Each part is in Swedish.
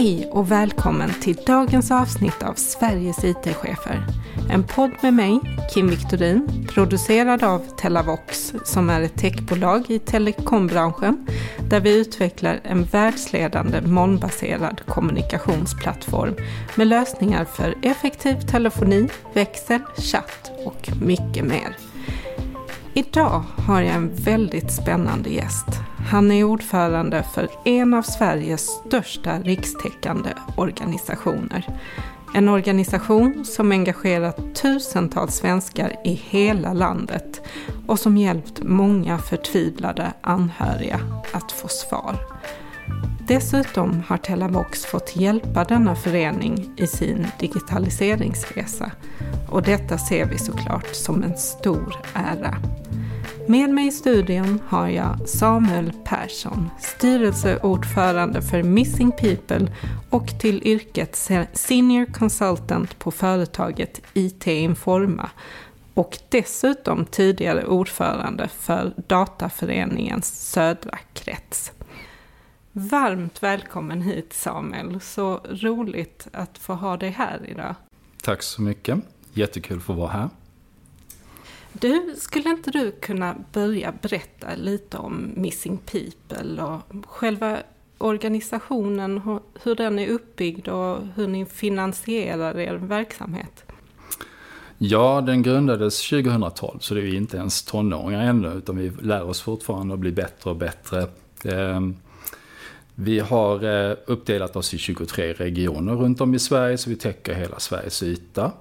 Hej och välkommen till dagens avsnitt av Sveriges IT-chefer. En podd med mig, Kim Victorin, producerad av Telavox som är ett techbolag i telekombranschen där vi utvecklar en världsledande molnbaserad kommunikationsplattform med lösningar för effektiv telefoni, växel, chatt och mycket mer. Idag har jag en väldigt spännande gäst. Han är ordförande för en av Sveriges största rikstäckande organisationer. En organisation som engagerat tusentals svenskar i hela landet och som hjälpt många förtvivlade anhöriga att få svar. Dessutom har Telavox fått hjälpa denna förening i sin digitaliseringsresa. Och detta ser vi såklart som en stor ära. Med mig i studion har jag Samuel Persson, styrelseordförande för Missing People och till yrket Senior Consultant på företaget IT Informa och dessutom tidigare ordförande för Dataföreningens södra krets. Varmt välkommen hit Samuel, så roligt att få ha dig här idag. Tack så mycket, jättekul att få vara här. Du, skulle inte du kunna börja berätta lite om Missing People och själva organisationen, hur den är uppbyggd och hur ni finansierar er verksamhet? Ja, den grundades 2012, så det är inte ens tonåringar ännu, utan vi lär oss fortfarande att bli bättre och bättre. Ehm, vi har eh, uppdelat oss i 23 regioner runt om i Sverige, så vi täcker hela Sveriges yta.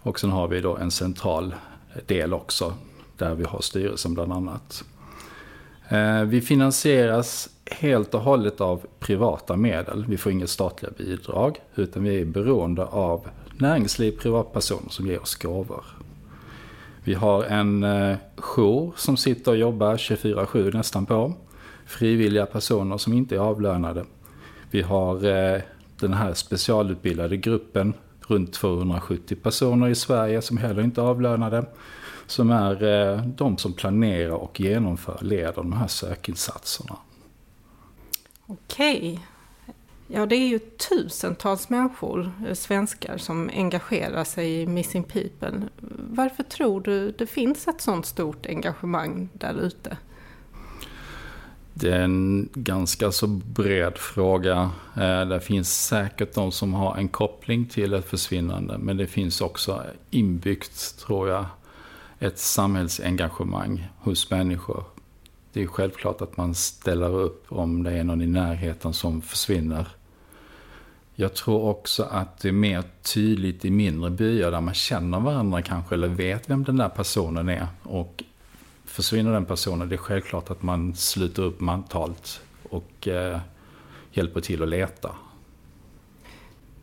Och sen har vi då en central del också, där vi har styrelsen bland annat. Eh, vi finansieras helt och hållet av privata medel. Vi får inget statliga bidrag, utan vi är beroende av näringsliv, privatpersoner som ger oss gåvor. Vi har en eh, jour som sitter och jobbar 24-7 nästan på. Frivilliga personer som inte är avlönade. Vi har eh, den här specialutbildade gruppen runt 270 personer i Sverige som heller inte är avlönade. Som är eh, de som planerar och genomför, leder de här sökinsatserna. Okej. Ja, det är ju tusentals människor, eh, svenskar, som engagerar sig i Missing People. Varför tror du det finns ett sådant stort engagemang där ute? Det är en ganska så bred fråga. Eh, det finns säkert de som har en koppling till ett försvinnande. Men det finns också inbyggt, tror jag, ett samhällsengagemang hos människor. Det är självklart att man ställer upp om det är någon i närheten som försvinner. Jag tror också att det är mer tydligt i mindre byar där man känner varandra kanske eller vet vem den där personen är. Och försvinner den personen, det är självklart att man sluter upp mantalt och eh, hjälper till att leta.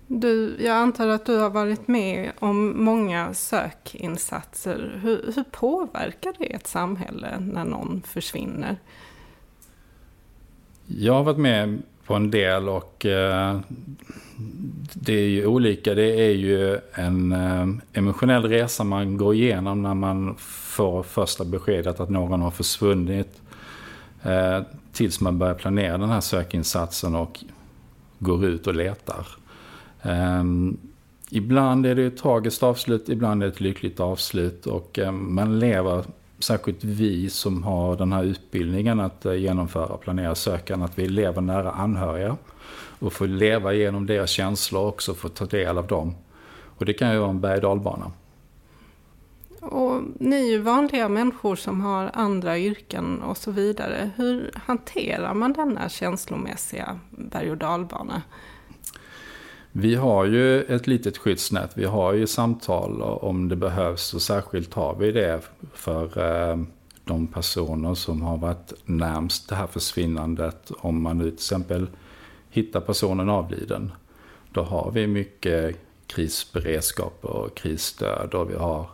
Du, jag antar att du har varit med om många sökinsatser. Hur, hur påverkar det ett samhälle när någon försvinner? Jag har varit med på en del och eh, det är ju olika. Det är ju en eh, emotionell resa man går igenom när man får första beskedet att någon har försvunnit. Eh, tills man börjar planera den här sökinsatsen och går ut och letar. Eh, ibland är det ett tragiskt avslut, ibland är det ett lyckligt avslut. Och eh, man lever, särskilt vi som har den här utbildningen att eh, genomföra och planera sökan, att vi lever nära anhöriga. Och får leva genom deras känslor också, få ta del av dem. Och det kan ju vara en berg och och ni är ju vanliga människor som har andra yrken och så vidare. Hur hanterar man denna känslomässiga berg och dalbana? Vi har ju ett litet skyddsnät. Vi har ju samtal om det behövs och särskilt har vi det för eh, de personer som har varit närmst det här försvinnandet. Om man nu till exempel hittar personen avliden. Då har vi mycket krisberedskap och krisstöd och vi har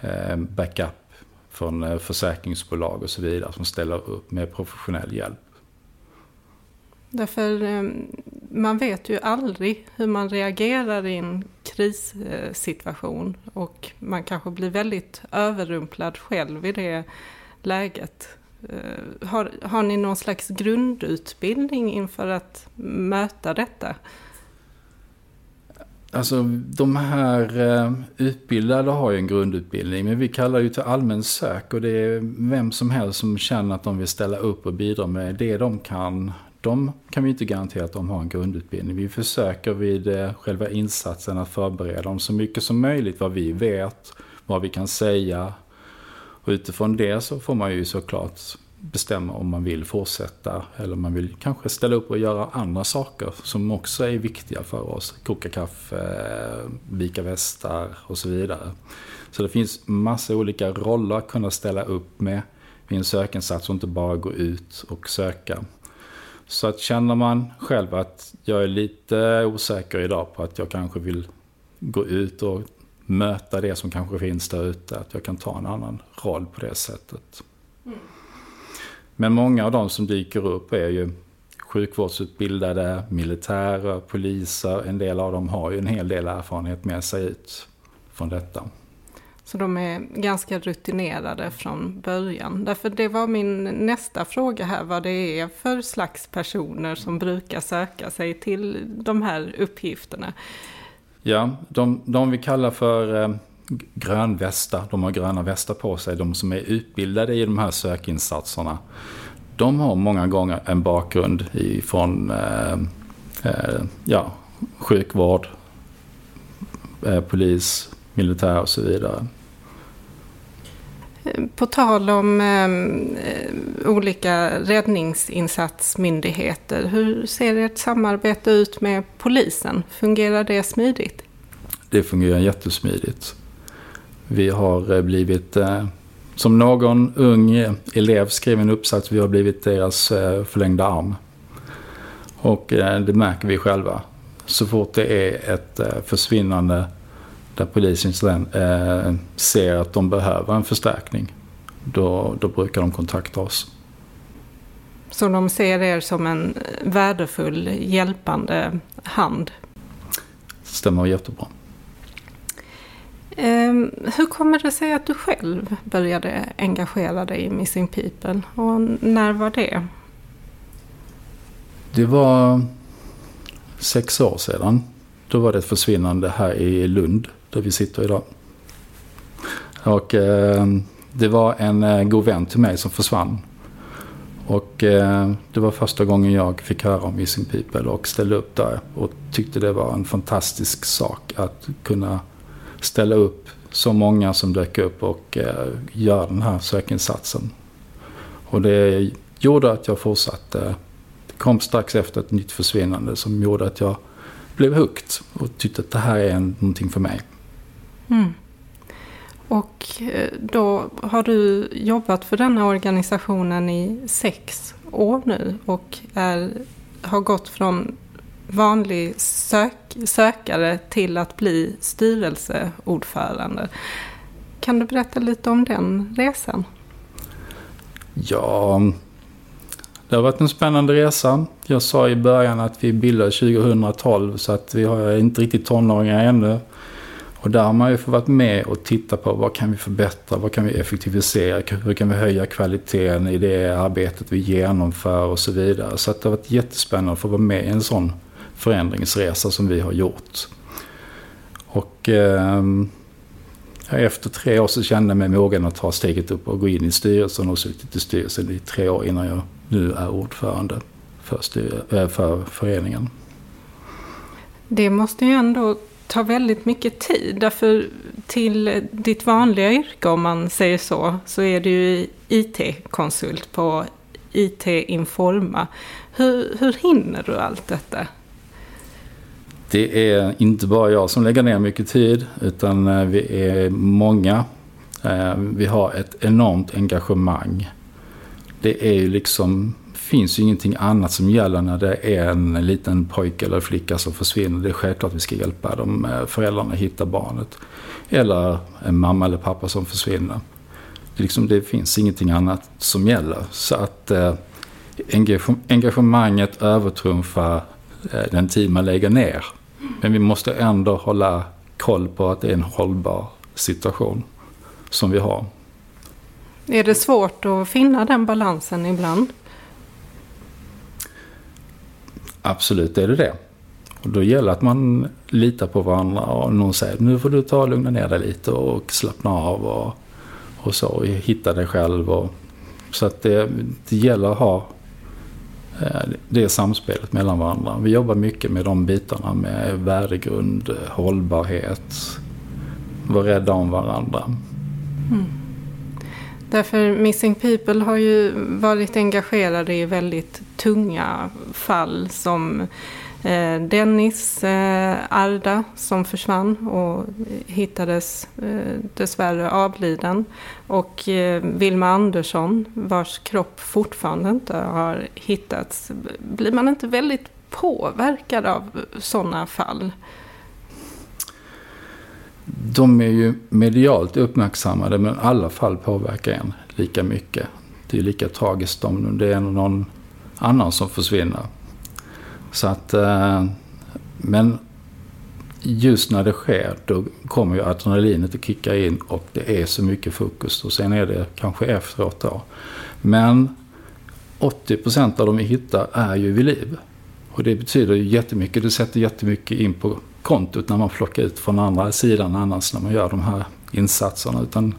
eh, backup från eh, försäkringsbolag och så vidare som ställer upp med professionell hjälp. Därför ehm, man vet ju aldrig hur man reagerar i en krissituation och man kanske blir väldigt överrumplad själv i det läget. Eh, har, har ni någon slags grundutbildning inför att möta detta? Alltså de här eh, utbildade har ju en grundutbildning men vi kallar ju till allmän sök och det är vem som helst som känner att de vill ställa upp och bidra med det de kan. De kan vi inte garantera att de har en grundutbildning. Vi försöker vid eh, själva insatsen att förbereda dem så mycket som möjligt vad vi vet, vad vi kan säga. Och utifrån det så får man ju såklart bestämma om man vill fortsätta eller om man vill kanske ställa upp och göra andra saker som också är viktiga för oss. Koka kaffe, vika västar och så vidare. Så det finns massa olika roller att kunna ställa upp med vid en sökinsats och inte bara gå ut och söka. Så att känner man själv att jag är lite osäker idag på att jag kanske vill gå ut och möta det som kanske finns där ute, att jag kan ta en annan roll på det sättet. Mm. Men många av de som dyker upp är ju sjukvårdsutbildade, militärer, poliser. En del av dem har ju en hel del erfarenhet med sig ut från detta. Så de är ganska rutinerade från början. Därför det var min nästa fråga här, vad det är för slags personer som brukar söka sig till de här uppgifterna. Ja, de, de vi kallar för eh, grönvästar, de har gröna västar på sig, de som är utbildade i de här sökinsatserna. De har många gånger en bakgrund från eh, eh, ja, sjukvård, eh, polis, militär och så vidare. På tal om ehm, eh, olika räddningsinsatsmyndigheter, hur ser ert samarbete ut med polisen? Fungerar det smidigt? Det fungerar jättesmidigt. Vi har eh, blivit, eh, som någon ung elev skrev en uppsats, vi har blivit deras eh, förlängda arm. Och eh, det märker vi själva. Så fort det är ett eh, försvinnande där polisen ser att de behöver en förstärkning, då, då brukar de kontakta oss. Så de ser er som en värdefull hjälpande hand? Stämmer jättebra. Um, hur kommer det sig att du själv började engagera dig i Missing People och när var det? Det var sex år sedan. Då var det ett försvinnande här i Lund där vi sitter idag. Och eh, det var en eh, god vän till mig som försvann. Och eh, det var första gången jag fick höra om Missing People och ställde upp där och tyckte det var en fantastisk sak att kunna ställa upp så många som dök upp och eh, göra den här sökinsatsen. Och det gjorde att jag fortsatte. Det kom strax efter ett nytt försvinnande som gjorde att jag blev hooked och tyckte att det här är någonting för mig. Mm. Och eh, då har du jobbat för denna organisationen i sex år nu och är, har gått från vanlig sök, sökare till att bli styrelseordförande. Kan du berätta lite om den resan? Ja, det har varit en spännande resa. Jag sa i början att vi bildade 2012 så att vi har inte riktigt tonåringar ännu. Och där har man ju fått vara med och titta på vad kan vi förbättra, vad kan vi effektivisera, hur kan vi höja kvaliteten i det arbetet vi genomför och så vidare. Så att det har varit jättespännande att få vara med i en sån förändringsresa som vi har gjort. Och eh, efter tre år så kände jag mig mogen att ta steget upp och gå in i styrelsen och suttit i styrelsen i tre år innan jag nu är ordförande för, styr, eh, för föreningen. Det måste ju ändå tar väldigt mycket tid. Därför till ditt vanliga yrke, om man säger så, så är du ju IT-konsult på IT Informa. Hur, hur hinner du allt detta? Det är inte bara jag som lägger ner mycket tid utan eh, vi är många. Eh, vi har ett enormt engagemang. Det är ju liksom, finns ju ingenting annat som gäller när det är en liten pojke eller flicka som försvinner. Det är självklart att vi ska hjälpa dem, eh, föräldrarna hitta barnet. Eller en mamma eller pappa som försvinner. Det, liksom, det finns ingenting annat som gäller. Så att eh, engagemanget övertrumfar eh, den tid man lägger ner. Men vi måste ändå hålla koll på att det är en hållbar situation som vi har. Är det svårt att finna den balansen ibland? Absolut är det det. Och då gäller det att man litar på varandra och någon säger nu får du ta och lugna ner dig lite och slappna av och, och så. Och hitta dig själv. Och, så att det, det gäller att ha eh, det samspelet mellan varandra. Vi jobbar mycket med de bitarna med värdegrund, hållbarhet, vara rädda om varandra. Mm. Därför Missing People har ju varit engagerade i väldigt tunga fall som eh, Dennis eh, Arda som försvann och hittades eh, dessvärre avliden. Och Vilma Andersson vars kropp fortfarande inte har hittats. Blir man inte väldigt påverkad av sådana fall? de är ju medialt uppmärksammade men alla fall påverkar en lika mycket. Det är lika tragiskt om det är någon annan som försvinner. Så att, eh, men just när det sker då kommer ju adrenalinet att kicka in och det är så mycket fokus och sen är det kanske efteråt då. Men 80% av de vi hittar är ju vid liv. Och det betyder ju jättemycket. Det sätter jättemycket in på kontot när man plockar ut från andra sidan annars när man gör de här insatserna. Utan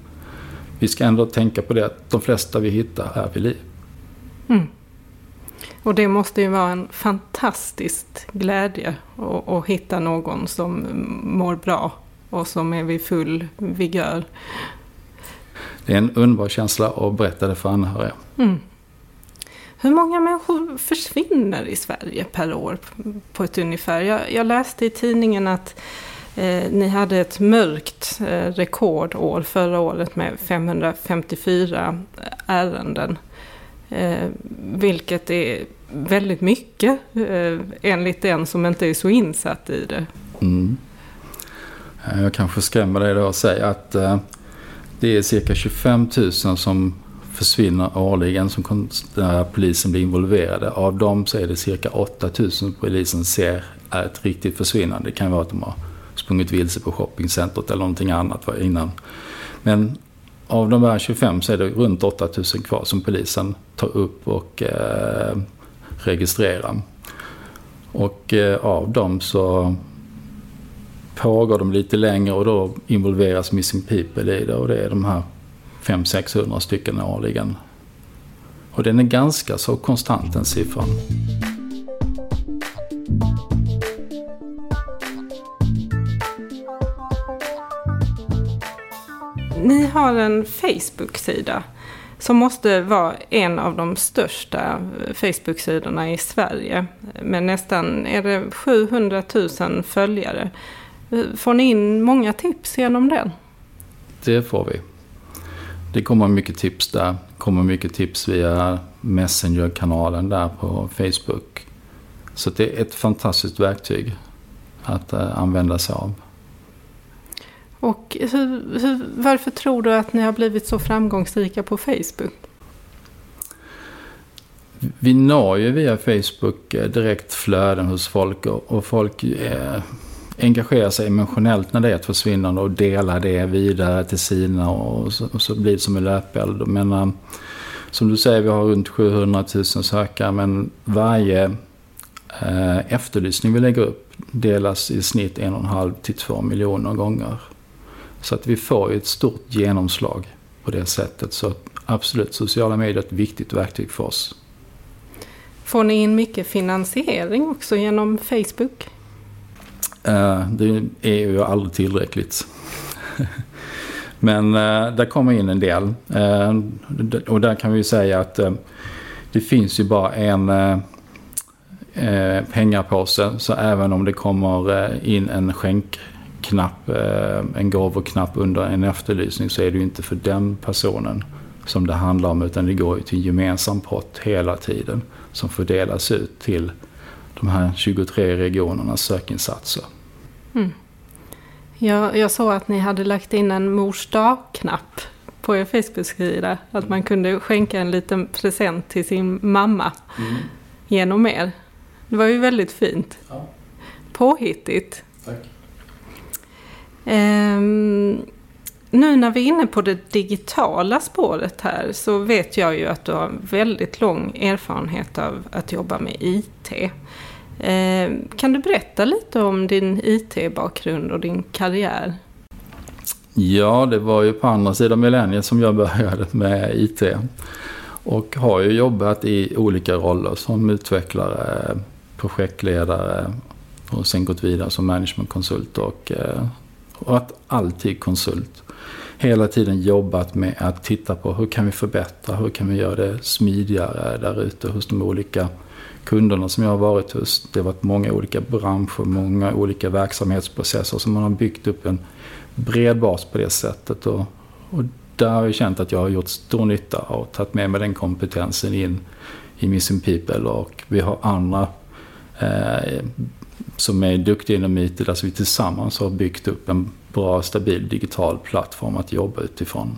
vi ska ändå tänka på det att de flesta vi hittar är vid liv. Mm. Och det måste ju vara en fantastisk glädje att, att hitta någon som mår bra och som är vid full vigör. Det är en underbar känsla att berätta det för anhöriga. Mm. Hur många människor försvinner i Sverige per år på ett ungefär? Jag, jag läste i tidningen att eh, ni hade ett mörkt eh, rekordår förra året med 554 ärenden. Eh, vilket är väldigt mycket eh, enligt den som inte är så insatt i det. Mm. Eh, jag kanske skrämmer dig då att säga att eh, det är cirka 25 000 som försvinner årligen som polisen blir involverade. Av dem så är det cirka 8000 polisen ser är ett riktigt försvinnande. Det kan vara att de har sprungit vilse på shoppingcentret eller någonting annat innan. Men av de här 25 så är det runt 8000 kvar som polisen tar upp och eh, registrerar. Och eh, av dem så pågår de lite längre och då involveras Missing People i det och det är de här 500-600 stycken årligen. Och den är ganska så konstant den siffran. Ni har en Facebook-sida som måste vara en av de största Facebook-sidorna i Sverige. Med nästan är det 700 000 följare. Får ni in många tips genom den? Det får vi. Det kommer mycket tips där. Det kommer mycket tips via Messenger-kanalen där på Facebook. Så det är ett fantastiskt verktyg att eh, använda sig av. Och hur, hur, varför tror du att ni har blivit så framgångsrika på Facebook? Vi når ju via Facebook eh, direkt flöden hos folk och folk eh, sig emotionellt när det är ett försvinnande och delar det vidare till sina och så, och så blir det som en löpeld. Men eh, som du säger, vi har runt 700 000 sökare men varje eh, efterlysning vi lägger upp delas i snitt en och en halv till två miljoner gånger. Så att vi får ett stort genomslag på det sättet. Så absolut, sociala medier är ett viktigt verktyg för oss. Får ni in mycket finansiering också genom Facebook? Eh, det är ju aldrig tillräckligt. Men uh, där kommer in en del. Uh, och där kan vi säga att det finns ju bara en pengapåse. Så även om det kommer in en skänkknapp, en gåvoknapp under en efterlysning så är det ju inte för den personen som det handlar om. Utan det går ju till en gemensam pott hela tiden. Som fördelas ut till de här 23 regionernas sökinsatser. Mm. Jag, jag såg att ni hade lagt in en mors dag-knapp på er Facebook-sida. Att man kunde skänka en liten present till sin mamma mm. genom er. Det var ju väldigt fint. Ja. Påhittigt. Tack. Um, nu när vi är inne på det digitala spåret här så vet jag ju att du har väldigt lång erfarenhet av att jobba med IT. Eh, kan du berätta lite om din IT-bakgrund och din karriär? Ja, det var ju på andra sidan millenniet som jag började med IT. Och har ju jobbat i olika roller som utvecklare, projektledare och sen gått vidare som managementkonsult och eh, och att alltid konsult. Hela tiden jobbat med att titta på hur kan vi förbättra, hur kan vi göra det smidigare där ute hos de olika kunderna som jag har varit hos. Det har varit många olika branscher, många olika verksamhetsprocesser som man har byggt upp en bred bas på det sättet. Och, och där har jag känt att jag har gjort stor nytta och tagit med mig den kompetensen in i Missing People och vi har andra eh, som är duktiga inom IT där alltså vi tillsammans har byggt upp en bra stabil digital plattform att jobba utifrån.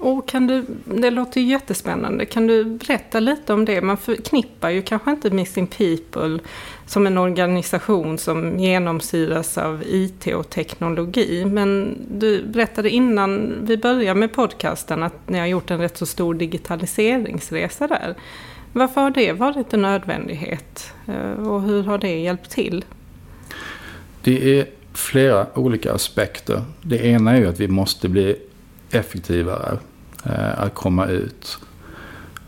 Och kan du, det låter jättespännande. Kan du berätta lite om det? Man förknippar ju kanske inte Missing People som en organisation som genomsyras av IT och teknologi. Men du berättade innan vi började med podcasten att ni har gjort en rätt så stor digitaliseringsresa där. Varför har det varit en nödvändighet eh, och hur har det hjälpt till? Det är flera olika aspekter. Det ena är ju att vi måste bli effektivare eh, att komma ut.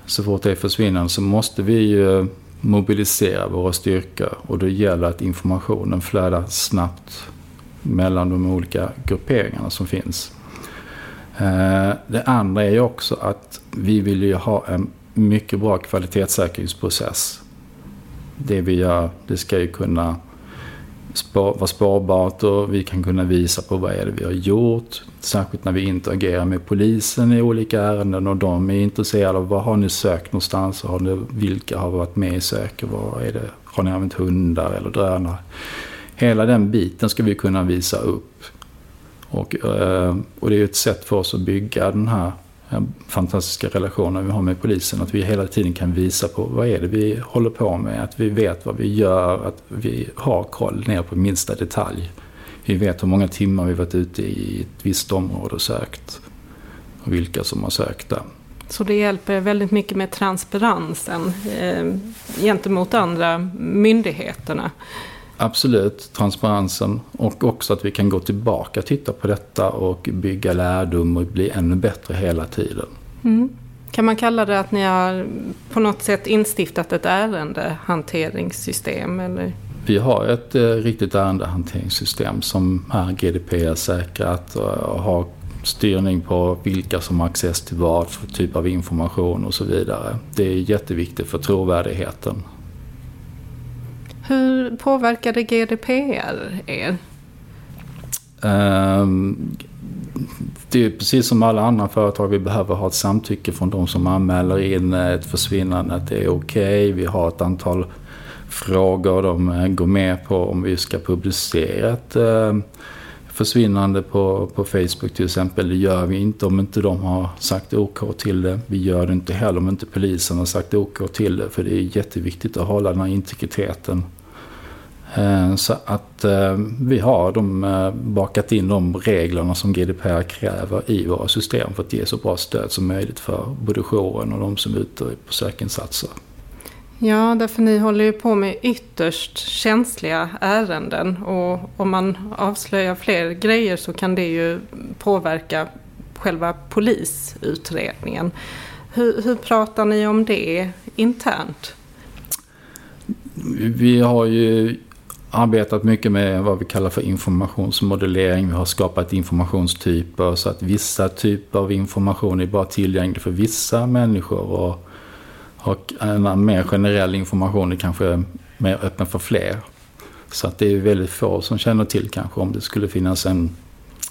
Så fort det är försvinnande så måste vi ju mobilisera våra styrkor och då gäller att informationen flödar snabbt mellan de olika grupperingarna som finns. Eh, det andra är ju också att vi vill ju ha en mycket bra kvalitetssäkringsprocess. Det vi gör, det ska ju kunna spår, vara spårbart och vi kan kunna visa på vad är det vi har gjort. Särskilt när vi interagerar med polisen i olika ärenden och de är intresserade av vad har ni sökt någonstans? Har ni, vilka har varit med i söket? Vad är det? Har ni använt hundar eller drönare? Hela den biten ska vi kunna visa upp. Och, eh, och det är ett sätt för oss att bygga den här fantastiska relationer vi har med polisen. Att vi hela tiden kan visa på vad är det vi håller på med. Att vi vet vad vi gör. Att vi har koll ner på minsta detalj. Vi vet hur många timmar vi varit ute i ett visst område och sökt. Och vilka som har sökt där. Så det hjälper väldigt mycket med transparensen eh, gentemot andra myndigheterna. Absolut, transparensen och också att vi kan gå tillbaka och titta på detta och bygga lärdom och bli ännu bättre hela tiden. Mm. Kan man kalla det att ni har på något sätt instiftat ett ärendehanteringssystem? Eller? Vi har ett eh, riktigt ärendehanteringssystem som är GDPR-säkrat och har styrning på vilka som har access till vad för typ av information och så vidare. Det är jätteviktigt för trovärdigheten hur påverkade GDPR er? Um, det är precis som alla andra företag, vi behöver ha ett samtycke från de som anmäler in ett försvinnande, att det är okej. Okay. Vi har ett antal frågor de eh, går med på om vi ska publicera ett eh, försvinnande på, på Facebook till exempel. Det gör vi inte om inte de har sagt OK till det. Vi gör det inte heller om inte polisen har sagt OK till det. För det är jätteviktigt att hålla den här integriteten. Eh, så att eh, vi har de, eh, bakat in de reglerna som GDPR kräver i våra system för att ge så bra stöd som möjligt för både jouren och de som är ute på sökinsatser. Ja, därför ni håller ju på med ytterst känsliga ärenden och om man avslöjar fler grejer så kan det ju påverka själva polisutredningen. Hur, hur pratar ni om det internt? Vi har ju arbetat mycket med vad vi kallar för informationsmodellering. Vi har skapat informationstyper så att vissa typer av information är bara tillgänglig för vissa människor. Och, och en mer generell information är kanske mer öppen för fler. Så att det är väldigt få som känner till kanske om det skulle finnas en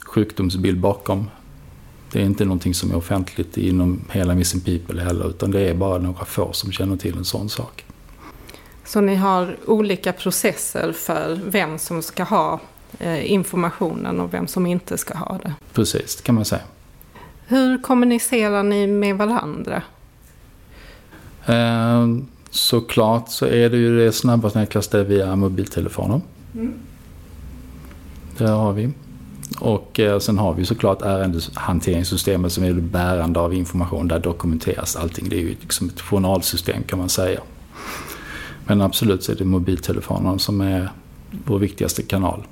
sjukdomsbild bakom. Det är inte någonting som är offentligt inom hela Missing People heller utan det är bara några få som känner till en sån sak. Så ni har olika processer för vem som ska ha eh, informationen och vem som inte ska ha det? Precis, det kan man säga. Hur kommunicerar ni med varandra? Eh, såklart så är det ju det snabbast enklaste via mobiltelefoner. Mm. Det har vi. Och eh, sen har vi såklart ärendehanteringssystemet som är det bärande av information. Där dokumenteras allting. Det är ju liksom ett journalsystem kan man säga. Men absolut så är det mobiltelefonen som är vår viktigaste kanal.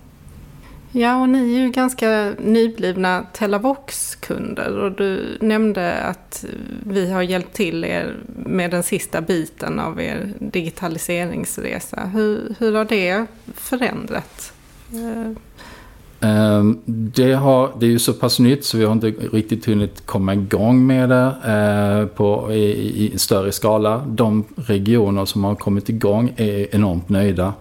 Ja, och ni är ju ganska nyblivna Telavox-kunder och du nämnde att vi har hjälpt till er med den sista biten av er digitaliseringsresa. Hur, hur har det förändrat? Eh, Ehm, det, har, det är ju så pass nytt så vi har inte riktigt hunnit komma igång med det eh, på, i, i större skala. De regioner som har kommit igång är enormt nöjda.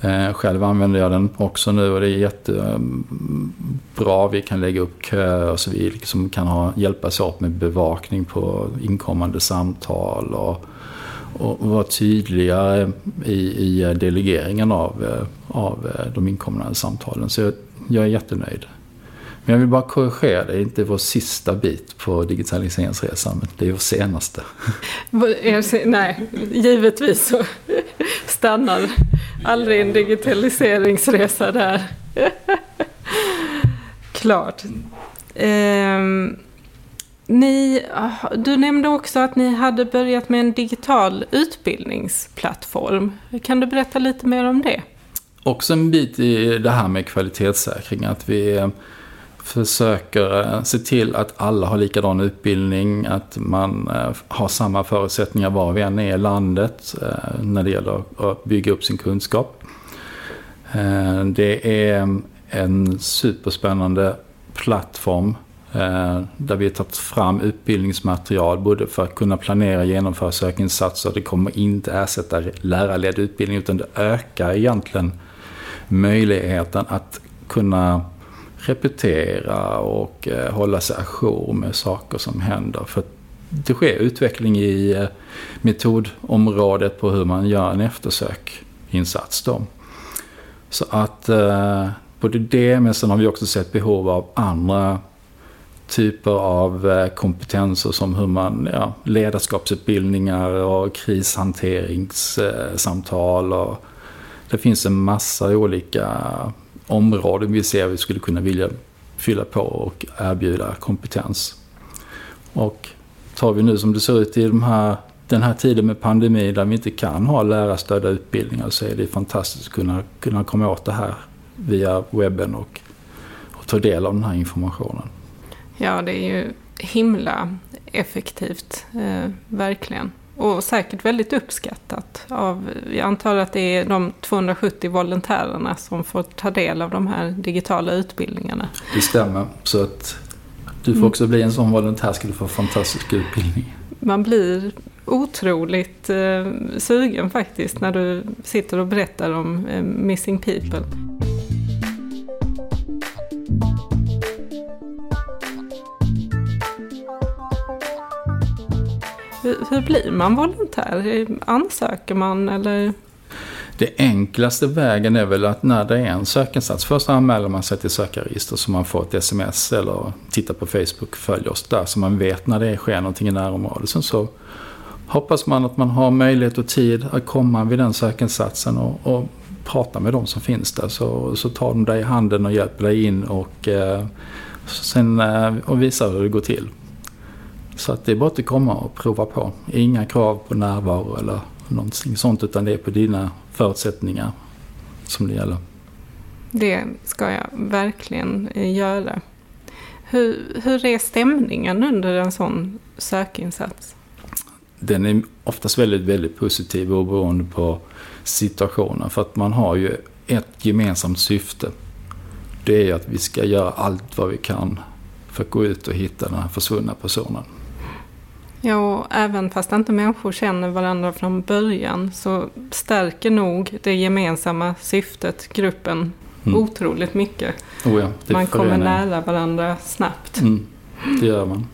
Eh, själv använder jag den också nu och det är jättebra. Ehm, vi kan lägga upp köer så vi liksom kan ha, hjälpas åt med bevakning på inkommande samtal och, och vara tydligare i, i eh, delegeringen av, av de inkommande samtalen. Så jag, är jättenöjd. Men jag vill bara korrigera, det är inte vår sista bit på digitaliseringsresan, men det är vår senaste. Nej, givetvis så stannar aldrig en digitaliseringsresa där. Klart. Eh, ni, ah, du nämnde också att ni hade börjat med en digital utbildningsplattform. Kan du berätta lite mer om det? Också en bit i det här med kvalitetssäkring. Att vi eh, försöker eh, se till att alla har likadan utbildning, att man eh, har samma förutsättningar var vi än är i landet när det gäller att bygga upp sin kunskap. Det är en superspännande plattform där vi har tagit fram utbildningsmaterial både för att kunna planera och genomföra sökinsatser. Det kommer inte ersätta lärarledd utbildning utan det ökar egentligen möjligheten att kunna repetera och eh, hålla sig ajour med saker som händer. För det sker utveckling i eh, metodområdet på hur man gör en eftersökinsats. Då. Så att eh, både det, men sen har vi också sett behov av andra typer av eh, kompetenser som hur man, ja, ledarskapsutbildningar och krishanteringssamtal och det finns en massa olika områden vi ser vi skulle kunna vilja fylla på och erbjuda kompetens. Och tar vi nu som det ser ut i de här, den här tiden med pandemi där vi inte kan ha lärarstödda utbildningar så är det fantastiskt att kunna, kunna komma åt det här via webben och, och ta del av den här informationen. Ja, det är ju himla effektivt, eh, verkligen. Och säkert väldigt uppskattat. Av, jag antar att det är de 270 volontärerna som får ta del av de här digitala utbildningarna. Det stämmer. Så att du får också bli en sån volontär du få fantastisk utbildning. Man blir otroligt eh, sugen faktiskt när du sitter och berättar om eh, Missing People. Hur, hur blir man volontär? Ansöker man eller? Det enklaste vägen är väl att när det är en sökinsats, först anmäler man sig till sökarregister så man får ett sms eller tittar på Facebook, följer oss där så man vet när det sker någonting i närområdet. Sen så hoppas man att man har möjlighet och tid att komma vid den sökinsatsen och, och prata med de som finns där. Så, så tar de dig i handen och hjälper dig in och, eh, sen, eh, och visar hur det går till. Så att det är bara att komma och prova på. Inga krav på närvaro eller någonting sånt utan det är på dina förutsättningar som det gäller. Det ska jag verkligen eh, göra. Hur, hur är stämningen under en sån sökinsats? Den är oftast väldigt, väldigt positiv och beroende på situationen. För att man har ju ett gemensamt syfte. Det är att vi ska göra allt vad vi kan för att gå ut och hitta den här försvunna personen. Ja, och även fast inte människor känner varandra från början så stärker nog det gemensamma syftet gruppen mm. otroligt mycket. Oh ja, man kommer nära varandra snabbt. Mm, det gör man.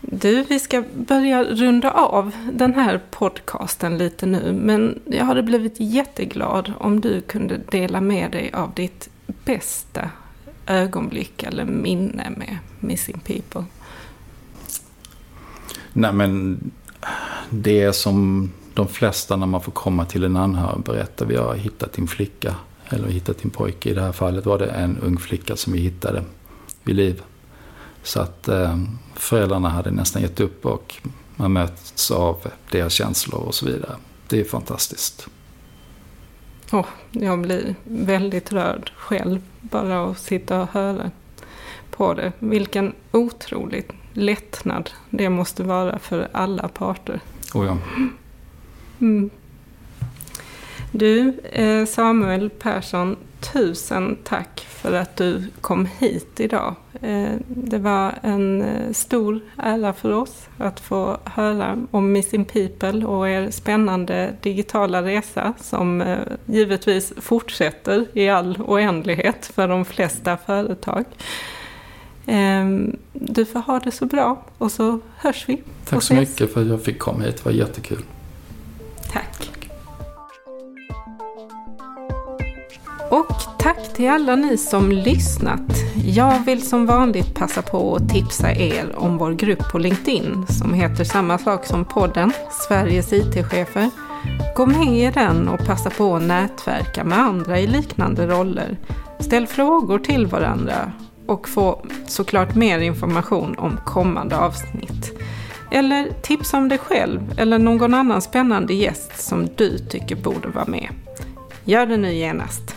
Du, vi ska börja runda av den här podcasten lite nu. Men jag hade blivit jätteglad om du kunde dela med dig av ditt bästa ögonblick eller minne med Missing People. Nej men det är som de flesta när man får komma till en anhörig och berätta. Vi har hittat din flicka. Eller hittat din pojke. I det här fallet var det en ung flicka som vi hittade vid liv. Så att eh, föräldrarna hade nästan gett upp och man möts av deras känslor och så vidare. det är fantastiskt. Oh, jag blir väldigt rörd själv bara att sitta och höra på det. Vilken otroligt lättnad det måste vara för alla parter. Oh ja. Mm. Du, eh, Samuel Persson, tusen tack för att du kom hit idag. Eh, det var en eh, stor ära för oss att få höra om Missing People och er spännande digitala resa som givetvis fortsätter i all oändlighet för de flesta företag. Du får ha det så bra och så hörs vi. Tack så mycket för att jag fick komma hit, det var jättekul. Tack. Och tack till alla ni som lyssnat. Jag vill som vanligt passa på att tipsa er om vår grupp på LinkedIn som heter samma sak som podden, Sveriges IT-chefer. Gå med i den och passa på att nätverka med andra i liknande roller. Ställ frågor till varandra och få såklart mer information om kommande avsnitt. Eller tipsa om dig själv eller någon annan spännande gäst som du tycker borde vara med. Gör det nu genast.